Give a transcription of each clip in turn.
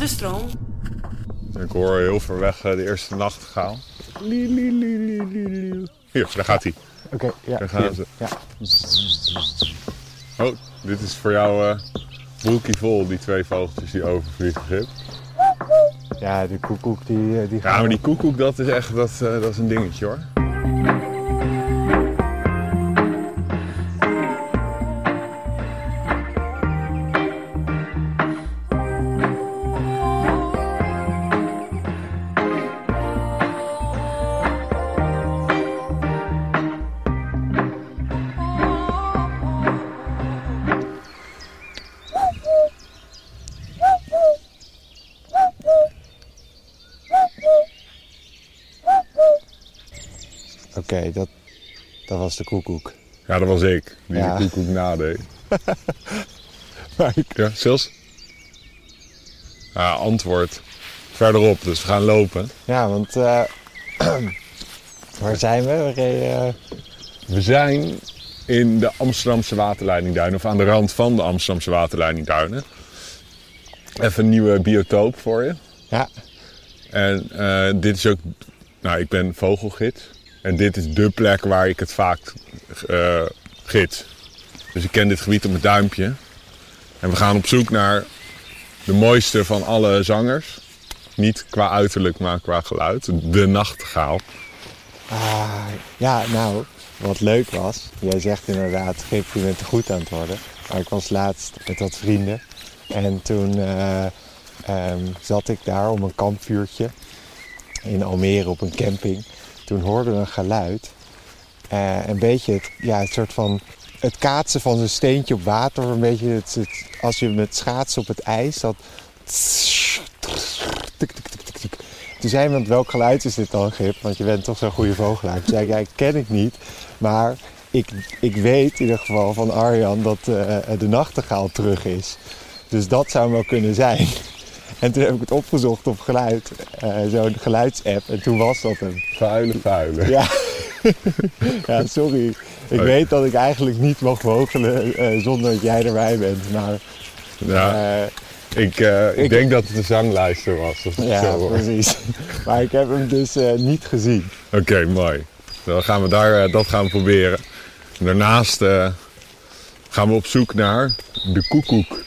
de stroom. Ik hoor heel ver weg eh, de eerste lie, lie. Hier, daar gaat hij. Oké, ja. Daar gaan ze. Ja. Oh, dit is voor jou eh broekie vol, die twee vogeltjes die overvliegen. Gip. ja, de koekoek die, eh, die Ja, maar die koekoek, dat is echt dat, eh, dat is een dingetje hoor. Koekoek. Ja, dat was ik, die Ja. de koekoek nadeed. Maar ik- Ja, Sils? Ja, antwoord. Verderop, dus we gaan lopen. Ja, want eh, waar zijn we? We reden, eh, We zijn in de Amsterdamse waterleidingduinen, of aan de rand van de Amsterdamse waterleidingduinen. Even een nieuwe biotoop voor je. ja, En eh, dit is ook, nou ik ben vogelgids. En dit is dé plek waar ik het vaak eh gids. Dus ik ken dit gebied op mijn duimpje. En we gaan op zoek naar de mooiste van alle zangers. Niet qua uiterlijk, maar qua geluid. De nachtegaal. Ah, ja, nou, wat leuk was. Jij zegt inderdaad, Gip, je bent er goed aan het worden. Maar ik was laatst met wat vrienden. En toen eh, ehm, zat ik daar om een kampvuurtje in Almere op een camping. Toen hoorden we een geluid. Eh, een beetje het, ja, het soort van het kaatsen van zo'n steentje op water. Een beetje het, het- als je met schaatsen op het ijs. Dat. Toen zei iemand, welk geluid is dit dan, Gip? Want je bent toch zo'n goede vogelaar. Toen zei ken ik niet. Maar ik, ik weet in ieder geval van Arjan dat eh, de nachtegaal terug is. Dus dat zou wel kunnen zijn. En toen heb ik het opgezocht op geluid, eh, zo'n geluidsapp. En toen was dat hem. Vuile, vuile. Ja, ja sorry. Ik Oké. weet dat ik eigenlijk niet mag vogelen eh, zonder dat jij erbij bent. Maar Ja, eh, ik, ik, denk dat het een zanglijster was. Ja, zo precies. Maar ik heb hem dus niet gezien. Oké, mooi. Dan gaan we daar, dat gaan we proberen. En daarnaast gaan we op zoek naar de koekoek.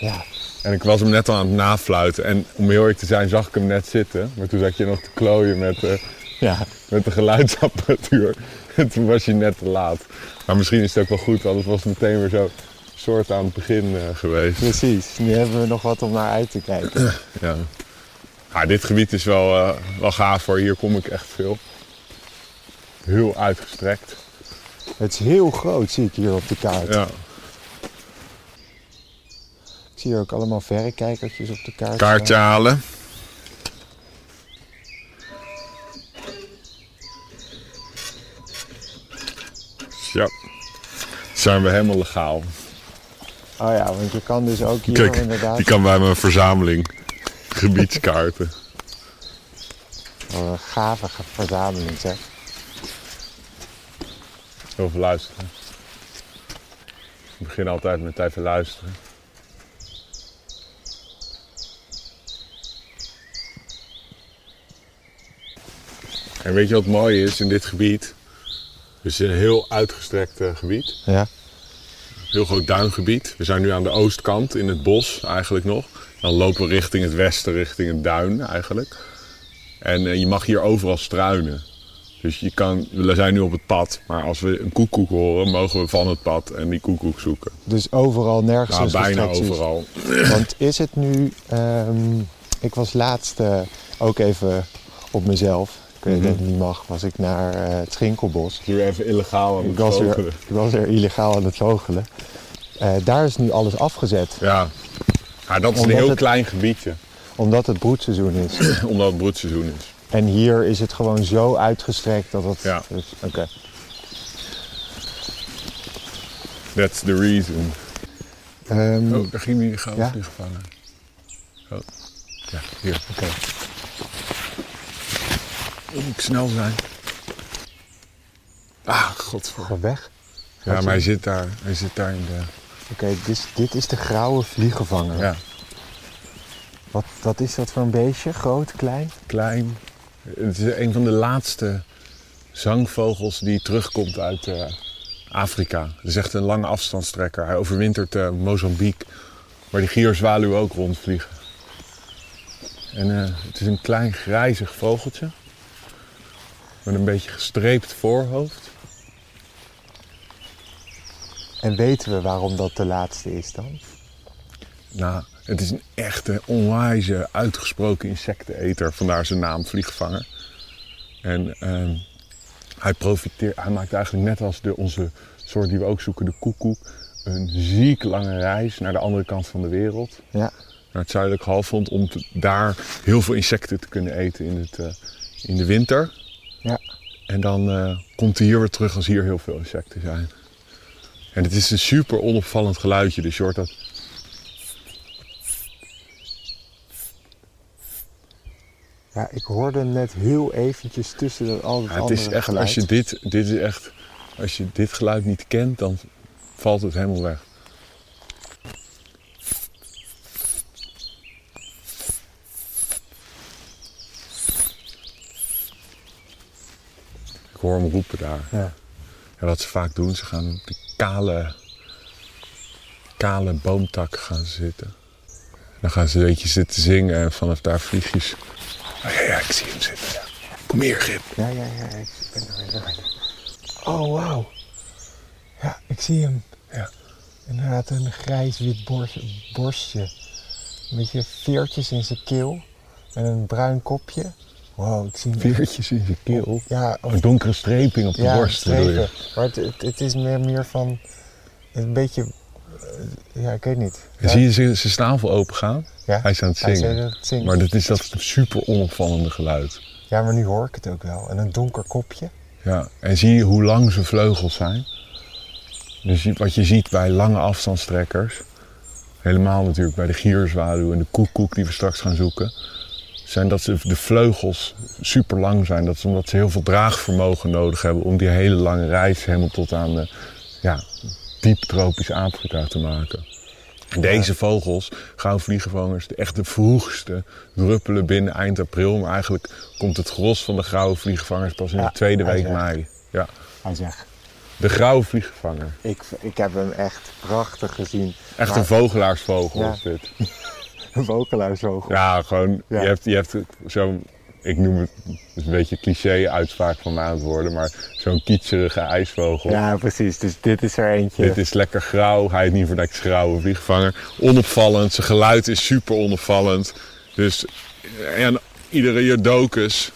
Ja, En ik was hem net al aan het nafluiten. En om heel eerlijk te zijn, zag ik hem net zitten. Maar toen zat je nog te klooien met, eh, ja. met de geluidsapparatuur. En toen was je net te laat. Maar misschien is het ook wel goed, want het was meteen weer zo soort aan het begin eh, geweest. Precies, nu hebben we nog wat om naar uit te kijken. Ja. Ja, dit gebied is wel, eh, wel gaaf voor. Hier kom ik echt veel. Heel uitgestrekt. Het is heel groot, zie ik hier op de kaart. Ja. Zie hier ook allemaal verrekijkertjes op de kaart. Kaartje halen. Ja. Zijn we helemaal legaal. Oh ja, want je kan dus ook hier Kijk, inderdaad... die kan bij mijn verzameling. Gebiedskaarten. Wat een gave verzameling zeg. Heel veel luisteren. Ik begin altijd met even luisteren. En weet je wat mooi is in dit gebied? Het is een heel uitgestrekt eh, gebied. Ja. Heel groot duingebied. We zijn nu aan de oostkant in het bos eigenlijk nog. Dan lopen we richting het westen, richting het duin eigenlijk. En eh, je mag hier overal struinen. Dus je kan, we zijn nu op het pad, maar als we een koekoek horen, mogen we van het pad en die koekoek zoeken. Dus overal, nergens Nou, bijna overal. Want is het nu... ehm, ik was laatst eh, ook even op mezelf. Ik weet Mhm. dat het niet mag. Was ik naar eh, het Schinkelbos. Hier even illegaal aan Ik het was, weer, vogelen. ik was weer illegaal aan het vogelen. Eh, daar is nu alles afgezet. Ja. ja, dat is een heel het- klein gebiedje, Omdat het broedseizoen is. omdat het broedseizoen is. En hier is het gewoon zo uitgestrekt dat het... Ja. Dus, Oké. That's the reason. Ehm, Oh, daar ging die goud Ja? Oh. Ja, hier. Oké. Oh, moet ik snel zijn. Ah, godver. Weg. Ja, maar hij zit daar. Hij zit daar in de... Oké, dit, is- dit is de grauwe vliegenvanger. Ja. Wat, wat is dat voor een beestje? Groot, klein? Klein. Het is een van de laatste zangvogels die terugkomt uit eh, Afrika. Het is echt een lange afstandstrekker. Hij overwintert uh, Mozambique, waar die gierzwaluwen ook rondvliegen. En eh, het is een klein grijzig vogeltje. Met een beetje gestreept voorhoofd. En weten we waarom dat de laatste is dan? Nou, het is een echte, onwijze, uitgesproken insecteneter. Vandaar zijn naam, vliegvanger. En ehm, hij profiteert, hij maakt eigenlijk net als de, onze soort die we ook zoeken, de koekoek, een ziek lange reis naar de andere kant van de wereld. Ja. Naar het zuidelijk halfrond om te- daar heel veel insecten te kunnen eten in, het, eh, in de winter. Ja. En dan eh, komt hij hier weer terug als hier heel veel insecten zijn. En het is een super onopvallend geluidje, dus je hoort dat Ja, ik hoorde net heel eventjes tussen dat, al het Ja, het is echt, geluid. als je dit, dit is echt, als je dit geluid niet kent, dan valt het helemaal weg. Hoor hem roepen daar. Ja. En wat ze vaak doen, ze gaan op die kale, kale boomtak gaan zitten. Dan gaan ze een beetje zitten zingen en vanaf daar vliegjes. Oh ja, ja, ik zie hem zitten. Ja. Kom hier, Gip. Ja, ja, ja, ik ben er weer. Oh, wauw. Ja, ik zie hem. Ja. Inderdaad, een grijs-wit borst, borstje. Een beetje veertjes in zijn keel. En een bruin kopje. Wow, ik zie. Veertjes in zijn keel. Ja, of, Een donkere streping op de ja borst. strepen. Maar het, het, het is meer, meer van... Een beetje... eh, ja, ik weet niet. Zie je zijn zijn snavel open gaan? Ja, Hij is aan het zingen. aan het zingen. Maar dat is dat super onopvallende geluid. Ja, maar nu hoor ik het ook wel. En een donker kopje. Ja. En zie je hoe lang zijn vleugels zijn? Dus wat je ziet bij lange afstandstrekkers, helemaal natuurlijk bij de gierzwaluw en de koekoek die we straks gaan zoeken, zijn dat ze de vleugels super lang zijn. Dat is omdat ze heel veel draagvermogen nodig hebben om die hele lange reis helemaal tot aan de, ja, diep tropisch Afrika te maken. En deze vogels, gouden de echt de vroegste, druppelen binnen eind april. Maar eigenlijk komt het gros van de grauwe vliegenvangers pas in Ja, de tweede week zegt. mei. Ja, Hij zegt. de grauwe vliegenvanger. Ik, ik heb hem echt prachtig gezien. Echt Maar- een vogelaarsvogel Ja. is dit. Een vogelaarsvogel. Ja, gewoon, Ja. je hebt, je hebt zo'n, ik noem het, een beetje cliché-uitspraak van mij aan het worden, maar zo'n kietserige ijsvogel. Ja, precies. Dus dit is er eentje. Dit is lekker grauw, hij is niet voor niks grauwe vliegvanger. Onopvallend, zijn geluid is super onopvallend. Dus en iedere Jodocus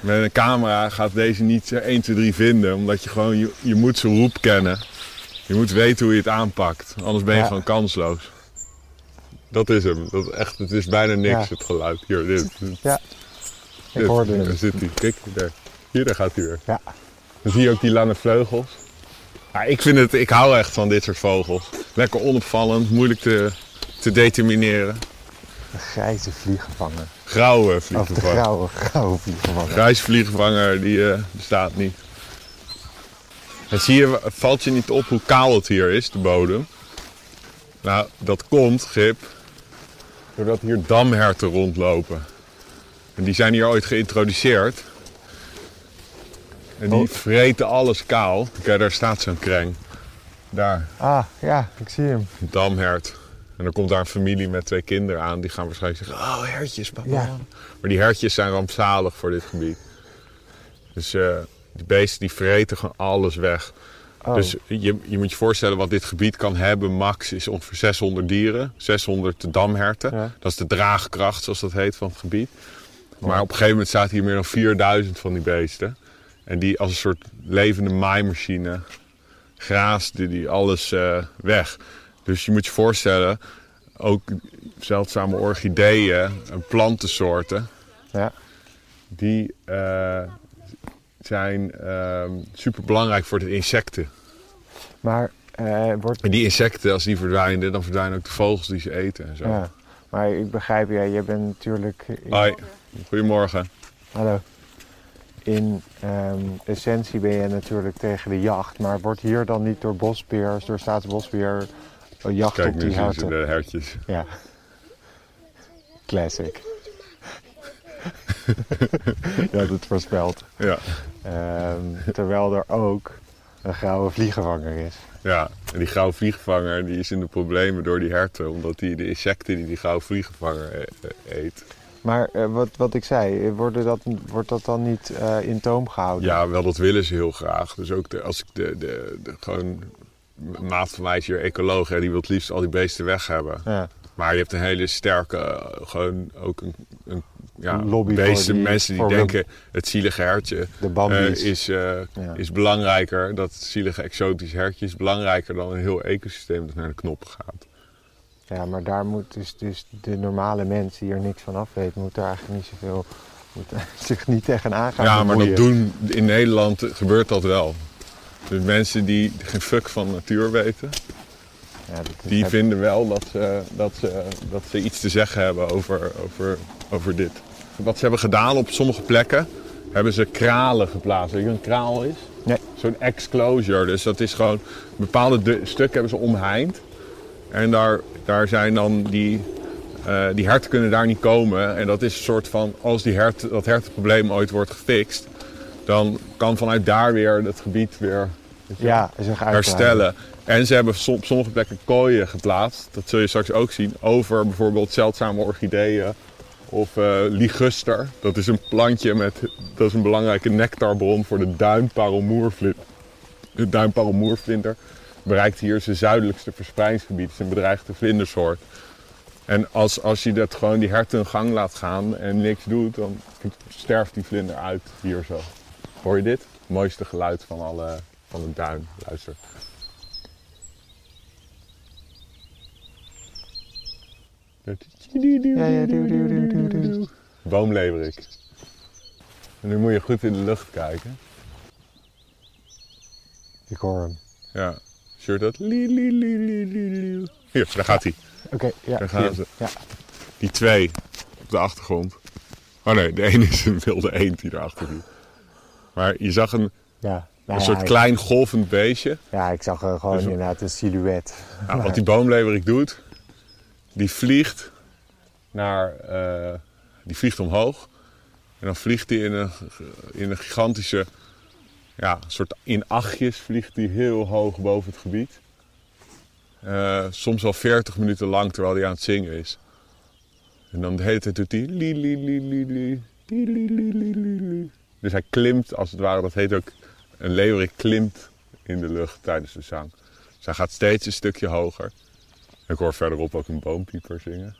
met een camera gaat deze niet 1, 2, 3 vinden. Omdat je gewoon, je, je moet zijn roep kennen. Je moet weten hoe je het aanpakt. Anders ben je Ja. gewoon kansloos. Dat is hem. Dat, echt, het is bijna niks, Ja. het geluid. Hier, dit. Ja, ik dit. hoorde Daar hem. zit hij. Kijk, daar. Hier, daar gaat hij weer. Ja. Dan zie je ook die lange vleugels. Ja, ik, vind het, ik hou echt van dit soort vogels. Lekker onopvallend, moeilijk te, te determineren. Een grijze vliegenvanger. Grauwe Of de vliegenvanger. grauwe, grauwe vliegenvanger. Grijs vliegenvanger, die eh, bestaat niet. En zie je, valt je niet op hoe kaal het hier is, de bodem? Nou, dat komt, Gip, doordat hier damherten rondlopen. En die zijn hier ooit geïntroduceerd. En die Oh. vreten alles kaal. Kijk, daar staat zo'n kreng. Daar, Ah, ja, ik zie hem. een damhert. En dan komt daar een familie met twee kinderen aan. Die gaan waarschijnlijk zeggen, oh hertjes, papa. Ja. Maar die hertjes zijn rampzalig voor dit gebied. Dus eh, die beesten die vreten gewoon alles weg. Oh, Dus je, je moet je voorstellen wat dit gebied kan hebben. Max is ongeveer 600 dieren. 600 damherten. Ja. Dat is de draagkracht, zoals dat heet, van het gebied. Maar op een gegeven moment staat hier meer dan 4000 van die beesten. En die als een soort levende maaimachine graasde die alles eh, weg. Dus je moet je voorstellen, ook zeldzame orchideeën en plantensoorten, ja. die eh, zijn super belangrijk voor de insecten. Maar, eh, wordt, En die insecten, als die verdwijnen, dan verdwijnen ook de vogels die ze eten en zo. ja. maar ik begrijp, ja, je bent natuurlijk... in- Hoi, goedemorgen. Hallo. In ehm, essentie ben je natuurlijk tegen de jacht, maar wordt hier dan niet door bosbeheers, door staatsbosbeheer, een jacht Kijk, op nu die zien ze de hertjes. Ja. Classic. Je had het voorspeld. Ja. Ehm, terwijl er ook een gouden vliegenvanger is. Ja, en die gouden vliegenvanger die is in de problemen door die herten, omdat hij de insecten die die gouden vliegenvanger e- e- eet. Maar eh, wat, wat ik zei, worden dat, wordt dat dan niet eh, in toom gehouden? Ja, wel dat willen ze heel graag. Dus ook de, als ik de, de, de gewoon een maat van mij is hier ecoloog, hè, die wil het liefst al die beesten weg hebben. Ja. Maar je hebt een hele sterke, eh, gewoon ook een, een ja, lobby voor beesten, die- mensen die denken het zielige hertje De bambies. is, eh, Ja. is belangrijker, dat zielige exotische hertje is belangrijker dan een heel ecosysteem dat naar de knoppen gaat. Ja, maar daar moet dus, dus de normale mens die er niks van af weet, moet daar eigenlijk niet zoveel, moet zich niet tegenaan gaan ja, maar dat doen in Nederland gebeurt dat wel. Dus mensen die geen fuck van natuur weten, Ja, die vinden wel dat ze, dat, ze, dat ze iets te zeggen hebben over, over, over dit. Wat ze hebben gedaan op sommige plekken, hebben ze kralen geplaatst. Weet je wat een kraal is? Nee. Zo'n exclosure. Dus dat is gewoon, bepaalde stukken hebben ze omheind. En daar, daar zijn dan die, eh, die herten kunnen daar niet komen. En dat is een soort van, als die hert, dat hertenprobleem ooit wordt gefixt, dan kan vanuit daar weer het gebied weer Ja, herstellen. En ze hebben op sommige plekken kooien geplaatst. Dat zul je straks ook zien. Over bijvoorbeeld zeldzame orchideeën of eh liguster. Dat is een plantje met, dat is een belangrijke nectarbron voor de duinparelmoervlinder. De duinparelmoervlinder bereikt hier zijn zuidelijkste verspreidingsgebied. Het is een bedreigde vlindersoort. En als, als je dat gewoon die herten gang laat gaan en niks doet, dan sterft die vlinder uit hier zo. Hoor je dit? Het mooiste geluid van, alle, van de duin. Luister. Ja, ja, doe, doe, doe, doe, doe. Boomleverik. En nu moet je goed in de lucht kijken. Ik hoor hem. Ja. Zie je dat? Hier, daar gaat hij. Oké, ja. Daar gaan hier. ze. Ja. Die twee op de achtergrond. Oh nee, de ene is een wilde eend die erachter liep. Maar je zag een, Ja. een soort ja, klein golvend beestje. Ja, ik zag er gewoon Dus- inderdaad een silhouet. Wat die boomleverik doet, die vliegt naar, die vliegt omhoog. En dan vliegt hij in een, in een gigantische, ja, soort in achtjes vliegt hij heel hoog boven het gebied. Soms al 40 minuten lang terwijl hij aan het zingen is. En dan de hele tijd doet hij. Li, li, li, li, li, li, li, Dus hij klimt als het ware, dat heet ook. Een leeuwerik klimt in de lucht tijdens de zang. Dus hij gaat steeds een stukje hoger. Ik hoor verderop ook een boompieper zingen.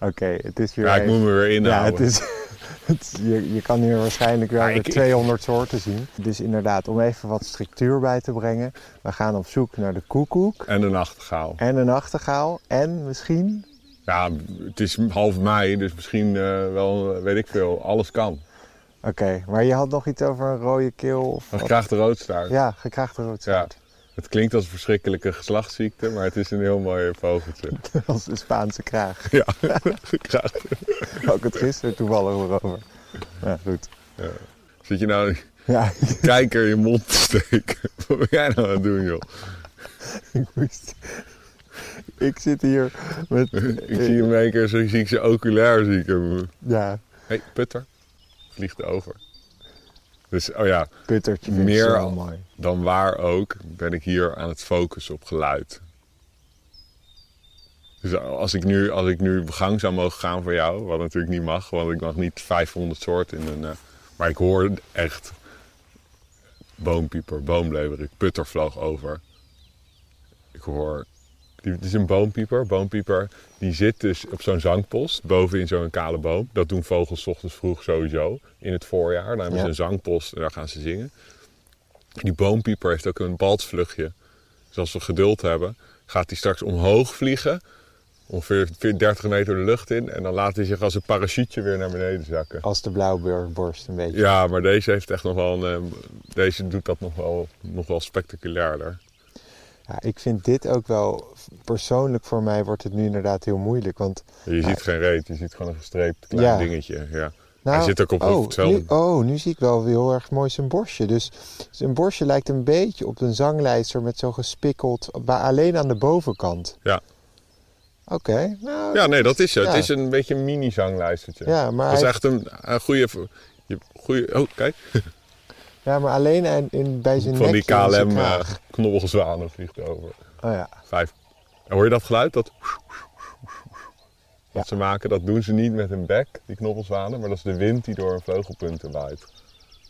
Oké, het is weer... Ja, ik even- moet me weer Ja, inhouden. het is, het is- je, je kan hier waarschijnlijk wel Ja, weer ik- ik- 200 soorten zien. Dus inderdaad, om even wat structuur bij te brengen. We gaan op zoek naar de koekoek En de nachtegaal. en de nachtegaal. En misschien... Ja, het is half mei, dus misschien eh, wel, weet ik veel, alles kan. Oké, maar je had nog iets over een rode keel of... Maar wat? krijgt de roodstaart. Ja, gekraagde roodstaart. Het klinkt als een verschrikkelijke geslachtsziekte, maar het is een heel mooi vogeltje. Als de Spaanse kraag. ja. Had ik het gisteren toevallig over. Ja, goed. Zit je nou Ja, kijker in je mond te steken? Wat ben jij nou aan het doen, joh? ik moest... Ik zit hier met... Ik zie hem een keer, zo zie ik oculair, zie ik hem. Ja, Hé, hey, putter. Vliegt over. Dus, oh ja, puttertje Meer ik al- mooi. dan waar ook, ben ik hier aan het focussen op geluid. Dus als ik nu, als ik nu gang zou mogen gaan voor jou, wat natuurlijk niet mag, want ik mag niet 500 soorten in een. eh, maar ik hoor echt boompieper, boomleverik, putter vloog over. Ik hoor. Die- Het is een boompieper. Boompieper die zit dus op zo'n zangpost boven in zo'n kale boom. Dat doen vogels 's ochtends vroeg sowieso in het voorjaar. Dan hebben ze een zangpost en daar gaan ze zingen. Die boompieper heeft ook een balsvluchtje. Dus als we geduld hebben, gaat hij straks omhoog vliegen. Ongeveer 30 meter de lucht in. En dan laat hij zich als een parachute weer naar beneden zakken. Als de blauwborst een beetje. Ja, maar deze heeft echt nog wel een, eh, Deze doet dat nog wel, nog wel spectaculairder. Ja, ik vind dit ook wel, persoonlijk voor mij wordt het nu inderdaad heel moeilijk. Want, Je ziet geen reet, je ziet gewoon een gestreept klein Ja. dingetje. Ja. nou, Hij zit ook op oh, hetzelfde. nu, oh, nu zie ik wel heel erg mooi zijn borstje. Dus zijn borstje lijkt een beetje op een zanglijster met zo gespikkeld, maar alleen aan de bovenkant. Ja. Oké, nou... Ja, nee, dat is het. Ja. Het is een beetje een mini-zanglijstertje. Ja, maar, Dat is hij- echt een, een goede... goede oh, kijk. ja, maar alleen in, in, bij zijn Van die nekje en zijn KLM eh vliegt over. Oh ja. Vijf. En hoor je dat geluid? Dat... Ja. Wat ze maken, dat doen ze niet met hun bek, die knobbelzwanen. Maar dat is de wind die door hun vleugelpunten waait.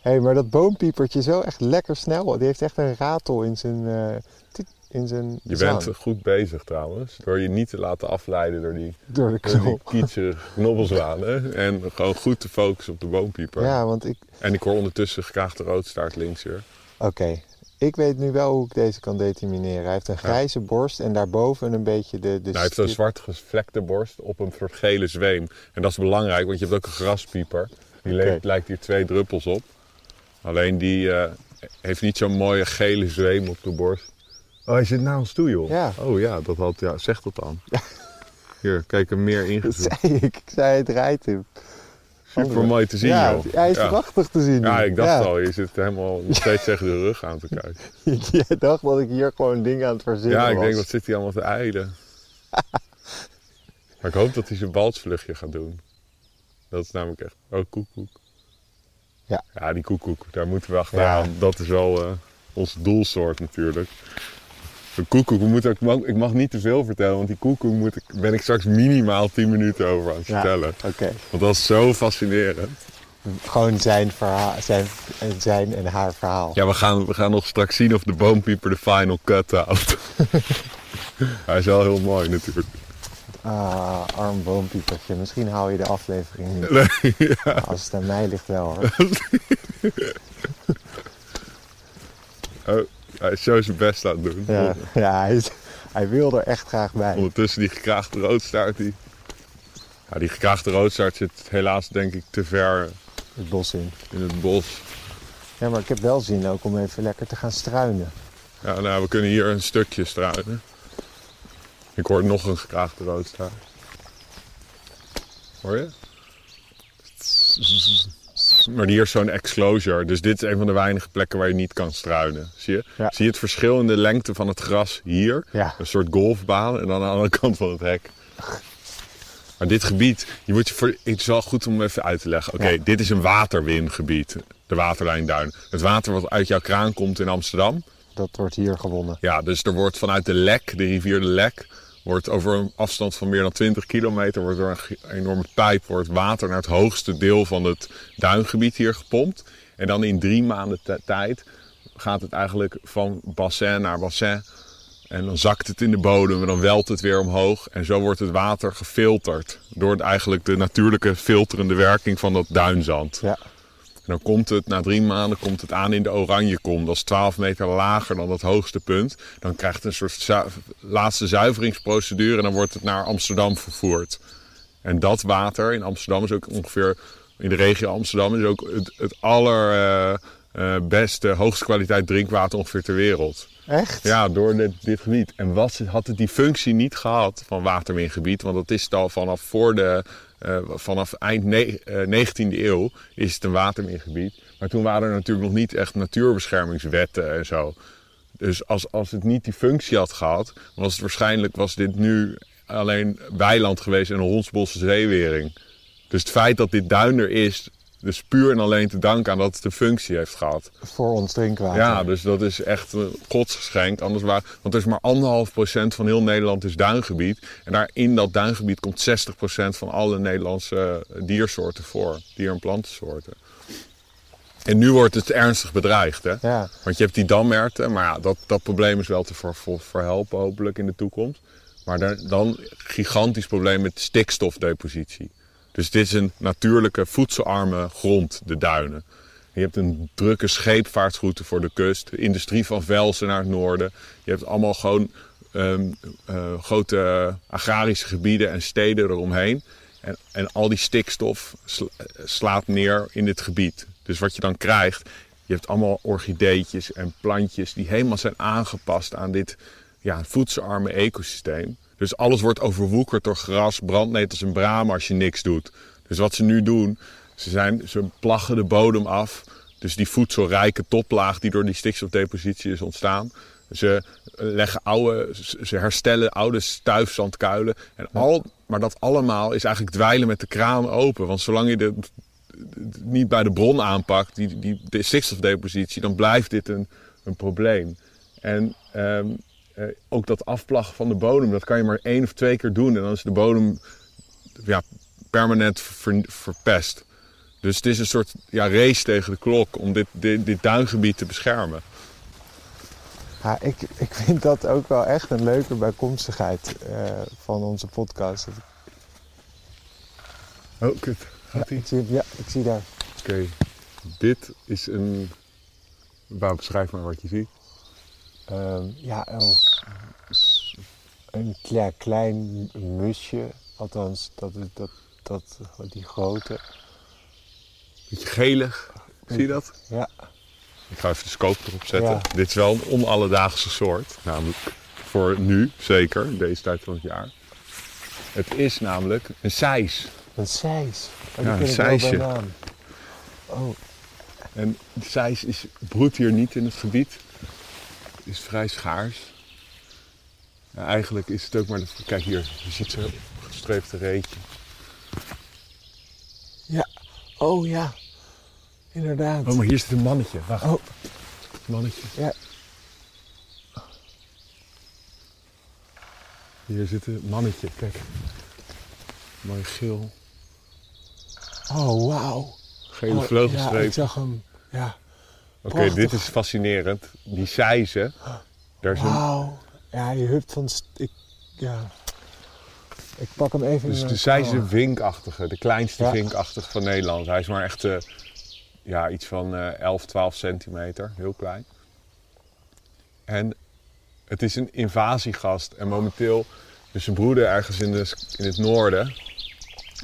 Hé, hey, maar dat boompiepertje is wel echt lekker snel. Die heeft echt een ratel in zijn, eh, tiet- in zijn Je bent goed bezig trouwens. Door je niet te laten afleiden door die, Door de door die knol. kietserige knobbelzwanen. En gewoon goed te focussen op de boompieper. Ja, want ik... En ik hoor ondertussen gekraagde roodstaart links weer. Oké, ik weet nu wel hoe ik deze kan determineren. Hij heeft een grijze borst en daarboven een beetje de... de Nou, hij heeft een zwart gevlekte borst op een soort gele zweem. En dat is belangrijk, want je hebt ook een graspieper. Die lijkt hier twee druppels op. Alleen die eh, heeft niet zo'n mooie gele zweem op de borst. Oh, hij zit naar ons toe, joh. Ja. Oh ja, dat had, ja zeg dat dan. Hier, kijk hem meer Dat ingezoomd. zei ik. Ik zei het rijdt hem. Super mooi te zien, ja, joh. hij is ja. prachtig te zien. Ja, ik dacht Ja. al, je zit helemaal nog steeds tegen de rug aan te kijken. Jij dacht dat ik hier gewoon dingen aan het verzinnen Ja, ik was. denk, wat zit hij allemaal te eilen? maar ik hoop dat hij zijn balsvluchtje gaat doen. Dat is namelijk echt... Oh, koekoek. Ja. Ja, die koekoek, daar moeten we achteraan. Dat is wel eh, onze doelsoort natuurlijk. De koekoek, we moeten, ook- ik, mag, ik mag niet te veel vertellen, want die koekoek moet ik, ben ik straks minimaal 10 minuten over aan het Ja, vertellen. Oké, Want dat is zo fascinerend. gewoon zijn, verhaal, zijn, zijn en haar verhaal. Ja, we gaan, we gaan nog straks zien of de boompieper de final cut houdt. Hij is wel heel mooi natuurlijk. Ah, arm boompiepertje. Misschien haal je de aflevering niet. Nee, ja. Als het aan mij ligt wel hoor. Oh, hij is zo zijn best aan het doen. Ja, ja hij, is- hij wil er echt graag bij. Ondertussen die gekraagde roodstaart. Die, ja, die gekraagde roodstaart zit helaas denk ik te ver Het bos in. in het bos. Ja, maar ik heb wel zin ook om even lekker te gaan struinen. Ja, nou, we kunnen hier een stukje struinen. Ik hoor nog een gekraagde roodstaart. Hoor je? Maar hier is zo'n exclosure. Dus dit is een van de weinige plekken waar je niet kan struinen. Zie je? Ja. Zie je het verschil in de lengte van het gras hier? Ja. Een soort golfbaan en dan aan de andere kant van het hek. Maar dit gebied, je moet je voor, het is wel goed om even uit te leggen. Oké, Ja. dit is een waterwingebied, de waterlijnduin. Het water wat uit jouw kraan komt in Amsterdam. Dat wordt hier gewonnen. Ja, dus er wordt vanuit de Lek, de rivier de Lek, wordt over een afstand van meer dan 20 kilometer, wordt door een enorme pijp, wordt water naar het hoogste deel van het duingebied hier gepompt. En dan in drie maanden ti- tijd gaat het eigenlijk van bassin naar bassin. En dan zakt het in de bodem en dan welt het weer omhoog. En zo wordt het water gefilterd. Door eigenlijk de natuurlijke filterende werking van dat duinzand. Ja. Dan komt het, na drie maanden komt het aan in de Oranjekom. Dat is 12 meter lager dan dat hoogste punt. Dan krijgt het een soort laatste zuiveringsprocedure en dan wordt het naar Amsterdam vervoerd. En dat water in Amsterdam is ook ongeveer, in de regio Amsterdam, is ook het, het allerbeste, hoogste kwaliteit drinkwater ongeveer ter wereld. Echt? Ja, door dit, dit gebied. En wat, had het die functie niet gehad van waterwingebied, want dat is het al vanaf, voor de, eh, vanaf eind ne- eh, 19e eeuw is het een waterwingebied. Maar toen waren er natuurlijk nog niet echt natuurbeschermingswetten en zo. Dus als, als het niet die functie had gehad, was het waarschijnlijk was dit nu alleen weiland geweest en een hondsbosse zeewering. Dus het feit dat dit duin er is, dus puur en alleen te danken aan dat het een functie heeft gehad. Voor ons drinkwater. Ja, dus dat is echt een godsgeschenk. Anders waar, want er is maar anderhalf procent van heel Nederland is duingebied. En daar in dat duingebied komt 60% van alle Nederlandse eh, diersoorten voor. Dier- en plantensoorten. En nu wordt het ernstig bedreigd, hè? Ja. Want je hebt die damerten, maar ja, dat, dat probleem is wel te ver, ver- verhelpen hopelijk in de toekomst. Maar daar, dan gigantisch probleem met stikstofdepositie. Dus dit is een natuurlijke voedselarme grond, de duinen. Je hebt een drukke scheepvaartroute voor de kust, de industrie van Velsen naar het noorden. Je hebt allemaal gewoon ehm, eh, grote agrarische gebieden en steden eromheen. En, en al die stikstof sla- slaat neer in dit gebied. Dus wat je dan krijgt, je hebt allemaal orchideetjes en plantjes die helemaal zijn aangepast aan dit ja, voedselarme ecosysteem. Dus alles wordt overwoekerd door gras, brandnetels en bramen als je niks doet. Dus wat ze nu doen, ze, zijn, ze plaggen de bodem af. Dus die voedselrijke toplaag die door die stikstofdepositie is ontstaan, Ze leggen oude, ze herstellen oude stuifzandkuilen. En al, maar dat allemaal is eigenlijk dweilen met de kraan open. Want zolang je de, niet bij de bron aanpakt, die, die de stikstofdepositie, dan blijft dit een, een probleem. En ehm, eh, ook dat afplaggen van de bodem, dat kan je maar één of twee keer doen. En dan is de bodem ja, permanent ver- verpest. Dus het is een soort ja, race tegen de klok om dit, dit, dit duingebied te beschermen. Ja, ik, ik vind dat ook wel echt een leuke bijkomstigheid eh, van onze podcast. Oh, kut. Ja, Gaat ie? ik zie, ja, ik zie daar. Oké, dit is een... Wou, beschrijf maar wat je ziet. Ehm, ja. Een kle- klein musje. Althans, dat is dat, dat, die grote. Beetje gelig. Zie je dat? Ja, Ik ga even de scope erop zetten. Ja. Dit is wel een onalledaagse soort. Namelijk voor nu, zeker, deze tijd van het jaar. Het is namelijk een sijs. een sijs. Oh, Ja, een sijsje. naam. Oh, En de sijs is, broedt hier niet in het gebied. Is vrij schaars. Ja, eigenlijk is het ook maar... De, kijk hier, je ziet zo'n gestreepte reetje. ja. Oh ja, inderdaad. Oh, maar hier zit een mannetje. Wacht. Oh. Mannetje. Ja. Hier zit een mannetje, kijk. Mooi geel. Oh, wauw. Gele Oh, Ja, vleugelstreep. ik zag hem. Ja, Oké, dit is fascinerend. Die sijzen. Daar is een. Ja, je hupt van... Ik, ja. Ik pak hem even dus in de klauwen. een vinkachtige. De kleinste Ja. vinkachtige van Nederland. Hij is maar echt eh, ja, iets van eh 11, 12 centimeter. Heel klein. En het is een invasiegast. En momenteel is zijn broeder ergens in, de, in het noorden.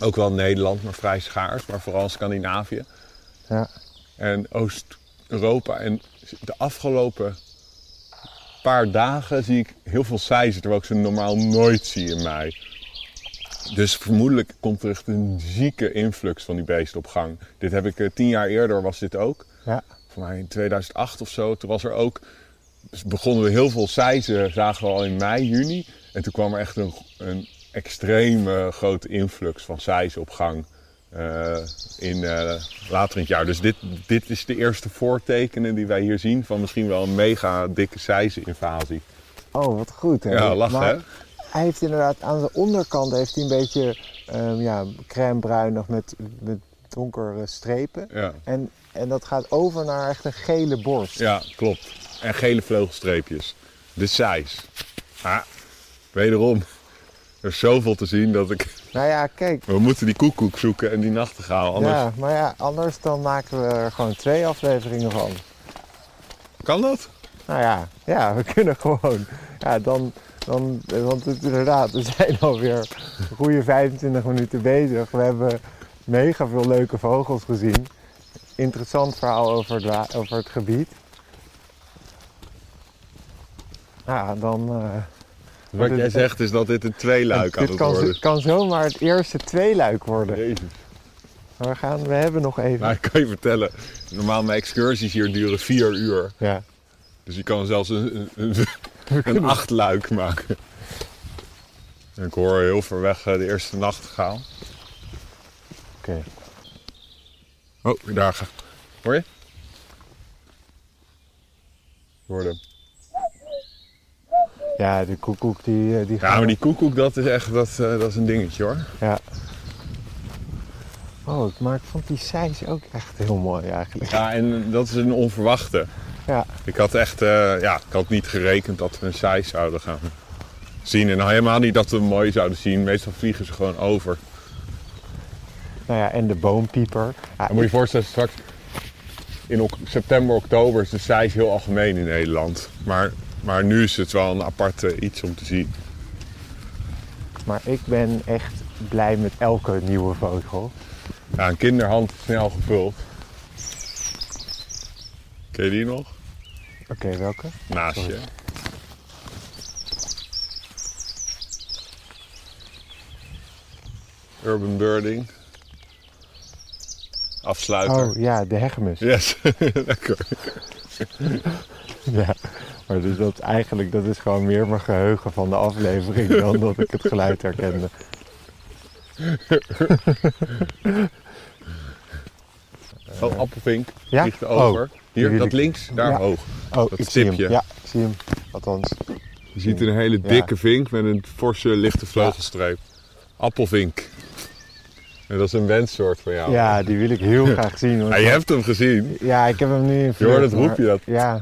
Ook wel Nederland, maar vrij schaars. Maar vooral in Scandinavië. Ja. en Oost-Europa. En de afgelopen paar dagen zie ik heel veel seizen, terwijl ik ze normaal nooit zie in mei. Dus vermoedelijk komt er echt een zieke influx van die beesten op gang. Dit heb ik eh, tien jaar eerder, was dit ook. Ja. Voor mij in 2008 of zo. Toen was er ook, dus begonnen we heel veel seizen, zagen we al in mei, juni. En toen kwam er echt een, een extreme grote influx van seizen op gang. Eh, in, eh, later in het jaar. Dus dit, dit is de eerste voortekenen die wij hier zien van misschien wel een mega dikke seizeninvasie. Oh, wat goed. Hè? Ja, lachen hè? Hij heeft inderdaad aan de onderkant heeft hij een beetje ehm ja, crème bruinig met, met donkere strepen. Ja. En, en dat gaat over naar echt een gele borst. ja, klopt. En gele vleugelstreepjes. De seis. Ah, wederom. Er is zoveel te zien dat ik... Nou ja, kijk. We moeten die koekoek zoeken en die nachtegaal. Anders Ja, maar ja, anders dan maken we er gewoon twee afleveringen van. kan dat. Nou ja, ja, we kunnen gewoon. Ja, dan, dan, want het, inderdaad, we zijn alweer een goede 25 minuten bezig. We hebben mega veel leuke vogels gezien. Interessant verhaal over het, over het gebied. Ja, dan... eh, Wat dit- jij zegt is dat dit een tweeluik aan dit het kan, worden. kan zomaar het eerste tweeluik worden. Jezus. Maar we, gaan, we hebben nog even... Nou, ik kan je vertellen. Normaal mijn excursies hier duren vier uur. Ja. Dus je kan zelfs een, een, een achtluik maken. En ik hoor heel ver weg eh, de eerste nachtegaal. Oké. Oh, daar gaat. Hoor je? Hem. Ja, de koekoek die, eh, die Ja, maar die koekoek, dat is echt dat, eh, dat is een dingetje hoor. Ja. Oh, maar ik vond die sijs ook echt heel mooi eigenlijk. Ja, en dat is een onverwachte. Ja. Ik had echt, eh, ja, ik had niet gerekend dat we een size zouden gaan zien. En helemaal niet dat we hem mooi zouden zien. Meestal vliegen ze gewoon over. Nou ja, en de boompieper. Ja, moet je je voorstellen, straks in september, oktober is de size heel algemeen in Nederland. Maar, maar nu is het wel een aparte iets om te zien. Maar ik ben echt blij met elke nieuwe vogel. Ja, een kinderhand snel gevuld. Ken je die nog? Oké, welke? Naast je. Urban birding. Afsluiter. Oh ja, de hegemus. Yes, lekker. Ja. Maar dus dat eigenlijk, dat is gewoon meer mijn geheugen van de aflevering dan dat ik het geluid herkende. Oh, appelvink Ja? vliegt er over. Oh, Hier, dat links, daar Ja. hoog. Oh, Dat ik zie hem. stipje. Ja, ik zie hem. Althans. Je ziet een hele Ja. dikke vink met een forse lichte vleugelstreep. Appelvink. En dat is een wenssoort van jou. Ja, die wil ik heel graag zien. Ja, je hebt hem gezien. Ja, ik heb hem nu in Je hoort het roepje dat. Ja.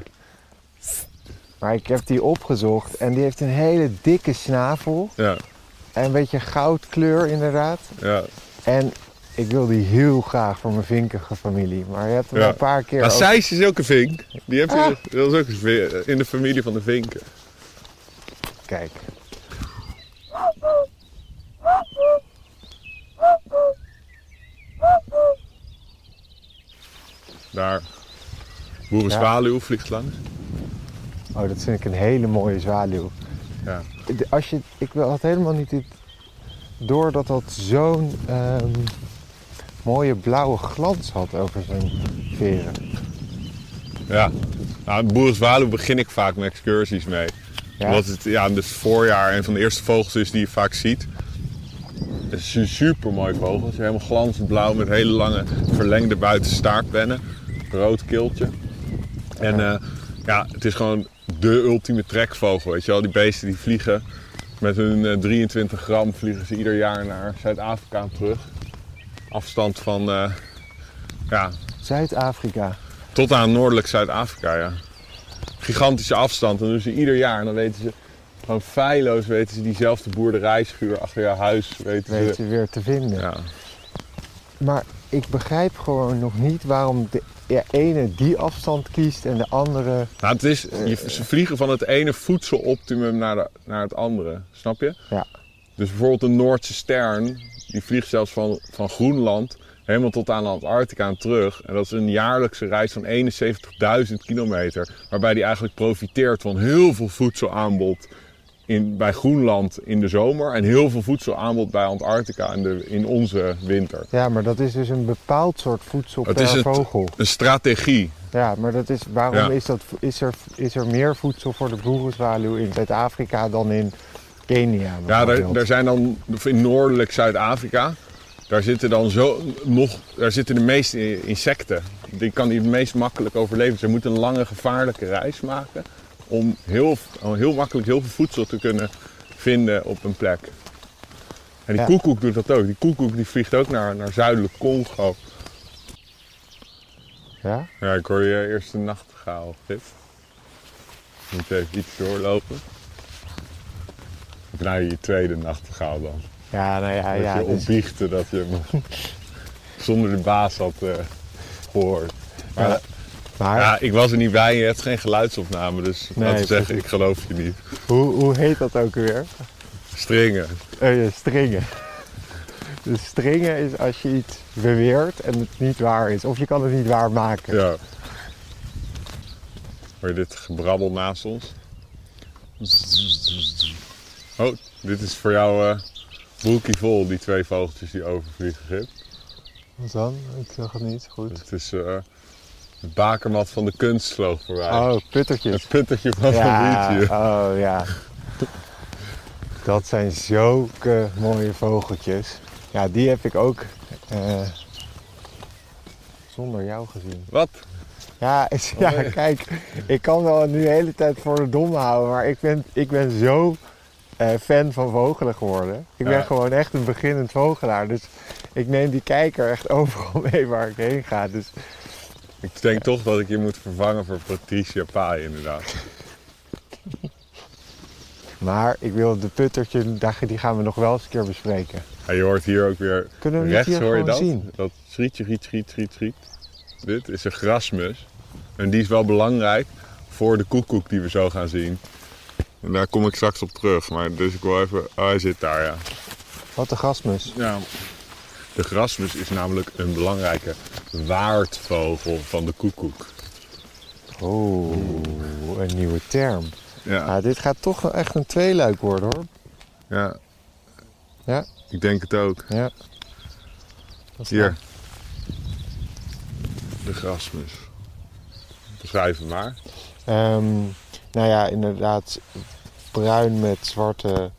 Maar ik heb die opgezocht en die heeft een hele dikke snavel. Ja, En een beetje goudkleur inderdaad. ja. En ik wil die heel graag voor mijn vinkige familie. Maar je hebt hem Ja. een paar keer... Maar ook- Sijs is ook een vink. Die heb je, Ah. dat is ook in de familie van de vinken. Kijk. Daar. Boerenzwaluw vliegt langs. Oh, dat vind ik een hele mooie zwaluw. Ja. Als je, ik had helemaal niet het, door dat dat zo'n ehm, mooie blauwe glans had over zijn veren. Ja. Nou, boerenzwaluw begin ik vaak met excursies mee. Ja? Omdat het ja, dus voorjaar een van de eerste vogels is die je vaak ziet. Het is een super mooi vogel. Het is helemaal glanzend blauw met hele lange verlengde buitenstaartpennen. Rood keeltje. En Ja. ja, het is gewoon de ultieme trekvogel. Weet je wel, die beesten die vliegen met hun eh, 23 gram vliegen ze ieder jaar naar Zuid-Afrika terug. Afstand van eh, ja, Zuid-Afrika. tot aan noordelijk Zuid-Afrika, ja. Gigantische afstand. En doen ze ieder jaar. En dan weten ze gewoon feilloos weten ze diezelfde boerderijschuur achter jouw huis. Weten Weet ze. je weer te vinden. Ja. Maar ik begrijp gewoon nog niet waarom de e- ene die afstand kiest en de andere... Nou, het is, je, ze vliegen van het ene voedseloptimum naar, de, naar het andere. Snap je? Ja. Dus bijvoorbeeld de Noordse stern, die vliegt zelfs van, van Groenland helemaal tot aan Antarctica en terug. En dat is een jaarlijkse reis van 71.000 kilometer. Waarbij die eigenlijk profiteert van heel veel voedselaanbod in, bij Groenland in de zomer. En heel veel voedselaanbod bij Antarctica in, de, in onze winter. Ja, maar dat is dus een bepaald soort voedsel Het per is een- vogel. Een strategie. Ja, maar dat is, waarom Ja. is, dat, is, er, is er meer voedsel voor de boerenzwaluw in Zuid-Afrika dan in Kenia? Ja, daar, daar zijn dan in noordelijk Zuid-Afrika. Daar zitten dan zo nog, daar zitten de meeste insecten. Die kan die het meest makkelijk overleven. Ze moeten een lange gevaarlijke reis maken om heel, heel makkelijk heel veel voedsel te kunnen vinden op een plek. En die Ja. koekoek doet dat ook. Die koekoek die vliegt ook naar, naar zuidelijk Congo. Ja? Ja, ik hoor je eerste nachtegaal, Pip. Je moet even iets doorlopen. Of nou je tweede nachtegaal dan. Ja, nou ja, dat ja. je dus- opbiechten dat je hem zonder de baas had eh, gehoord. Maar Ja. Maar ja, ik was er niet bij, je hebt geen geluidsopname, dus Nee, laten we zeggen, ik geloof je niet. hoe, hoe heet dat ook weer? Stringen. Eh, ja, stringen. Dus stringen is als je iets beweert en het niet waar is. Of je kan het niet waar maken. Ja. Hoor je dit gebrabbel naast ons? Oh, dit is voor jou broekie vol, die twee vogeltjes die overvliegen, Gip. Wat dan? Ik zag het niet goed. Het is eh bakermat van de kunst vloog voorbij. Oh, puttertjes. Het puttertje van Ja, Fabricio. oh ja. Dat zijn zulke mooie vogeltjes. Ja, die heb ik ook eh, zonder jou gezien. Wat? Ja, is, ja, nee. kijk, ik kan wel nu de hele tijd voor de dom houden, maar ik ben, ik ben zo eh, fan van vogelen geworden. Ik ben Ja. gewoon echt een beginnend vogelaar, dus ik neem die kijker echt overal mee waar ik heen ga. Dus Ik denk toch dat ik je moet vervangen voor Patricia Pai, inderdaad. Maar ik wil de puttertje, daar- die gaan we nog wel eens een keer bespreken. Ja, je hoort hier ook weer Kunnen we rechts, hier hoor je gewoon dat? zien? Dat schrietje, riet, schriet, schriet, schriet. Dit is een grasmus. En die is wel belangrijk voor de koekoek die we zo gaan zien. En daar kom ik straks op terug. Maar dus ik wil even... Oh, hij zit daar, ja. Wat een gasmus. Ja. De grasmus is namelijk een belangrijke waardvogel van de koekoek. Oh, een nieuwe term. Ja, Nou, dit gaat toch wel echt een tweeluik worden hoor. ja. Ja. Ik denk het ook. Ja. Dat is Hier. De grasmus. Beschrijf hem maar. Ehm, nou ja, inderdaad bruin met zwarte,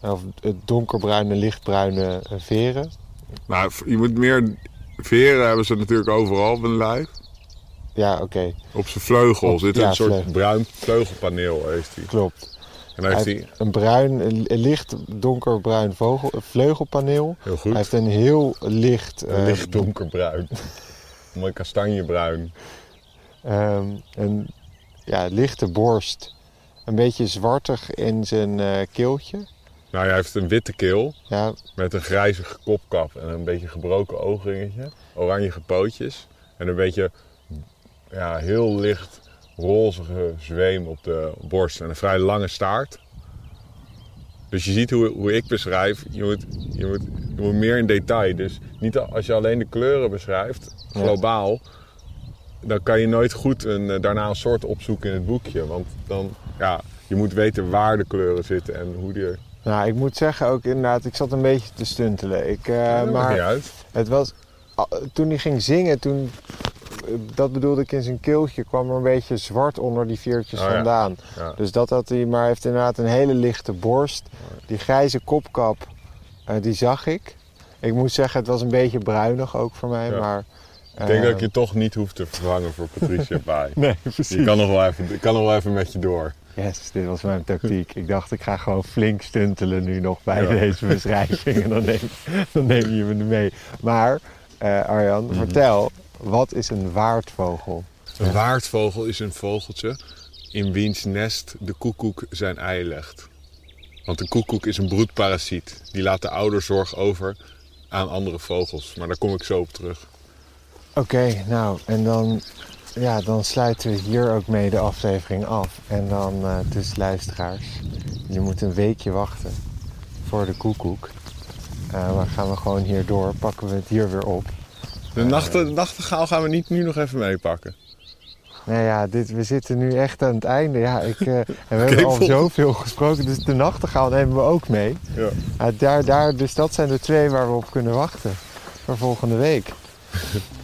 of donkerbruine, lichtbruine eh, veren. Nou, je moet meer... Veren hebben ze natuurlijk overal op hun lijf. Ja, oké. Op zijn vleugel Op- zit ja, een soort vleugel. bruin vleugelpaneel, heeft hij. Klopt. En Hij heeft hij... een bruin, een licht donkerbruin vogel, vleugelpaneel. Heel Hij goed. heeft een heel licht, Licht donkerbruin. Mooi kastanjebruin. ehm, een ja, lichte borst. Een beetje zwartig in zijn eh, keeltje. Nou, hij heeft een witte keel Ja, met een grijzige kopkap en een beetje gebroken oogringetje. Oranje pootjes en een beetje ja, heel licht rozige zweem op de borst en een vrij lange staart. Dus je ziet hoe, hoe ik beschrijf, je moet, je, moet, je moet meer in detail. Dus niet als je alleen de kleuren beschrijft, globaal, dan kan je nooit goed een, eh, daarna een soort opzoeken in het boekje. Want dan, ja, je moet weten waar de kleuren zitten en hoe die er... nou, ik moet zeggen ook inderdaad, ik zat een beetje te stuntelen. Ik, Ja, niet maar uit. het was, toen hij ging zingen, toen, eh, dat bedoelde ik in zijn keeltje, kwam er een beetje zwart onder die veertjes Oh vandaan. Ja. Dus dat had hij, maar heeft inderdaad een hele lichte borst. Die grijze kopkap, eh, die zag ik. Ik moet zeggen, het was een beetje bruinig ook voor mij, maar... Ik denk dat ik je toch niet hoef te vervangen voor Patricia Pai. Nee, precies. Je kan nog wel even, ik kan nog wel even met je door. Yes, dit was mijn tactiek. Ik dacht, ik ga gewoon flink stuntelen nu nog bij Ja. deze beschrijving. En dan neem, dan neem je me mee. Maar, eh, Arjan, Mhm. vertel, wat is een waardvogel? Een waardvogel is een vogeltje in wiens nest de koekoek zijn ei legt. Want de koekoek is een broedparasiet. Die laat de ouderzorg over aan andere vogels. Maar daar kom ik zo op terug. Oké, nou, en dan, ja, dan sluiten we hier ook mee de aflevering af. En dan, eh dus luisteraars, je moet een weekje wachten voor de koekoek. Eh maar gaan we gewoon hier door, pakken we het hier weer op. De nachten, de nachtegaal gaan we niet nu nog even meepakken. Nou ja, dit, we zitten nu echt aan het einde. Ja, ik, eh, en we hebben al zoveel gesproken, dus de nachtegaal nemen we ook mee. Ja. Ja, daar, daar, dus dat zijn de twee waar we op kunnen wachten voor volgende week.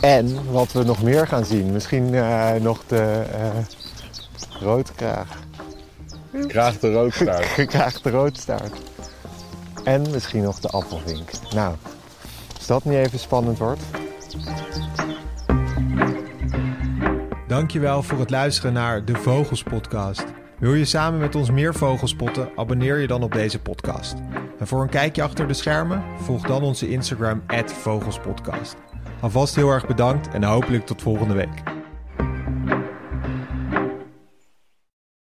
en wat we nog meer gaan zien, misschien eh, nog de eh roodkraag. Graag de roodstaart. Gekraagde roodstaart. En misschien nog de appelvink. Nou, als dat niet even spannend wordt. Dankjewel voor het luisteren naar de Vogels Podcast. Wil je samen met ons meer vogels spotten? Abonneer je dan op deze podcast. En voor een kijkje achter de schermen, volg dan onze Instagram @vogelspodcast. Alvast heel erg bedankt en hopelijk tot volgende week.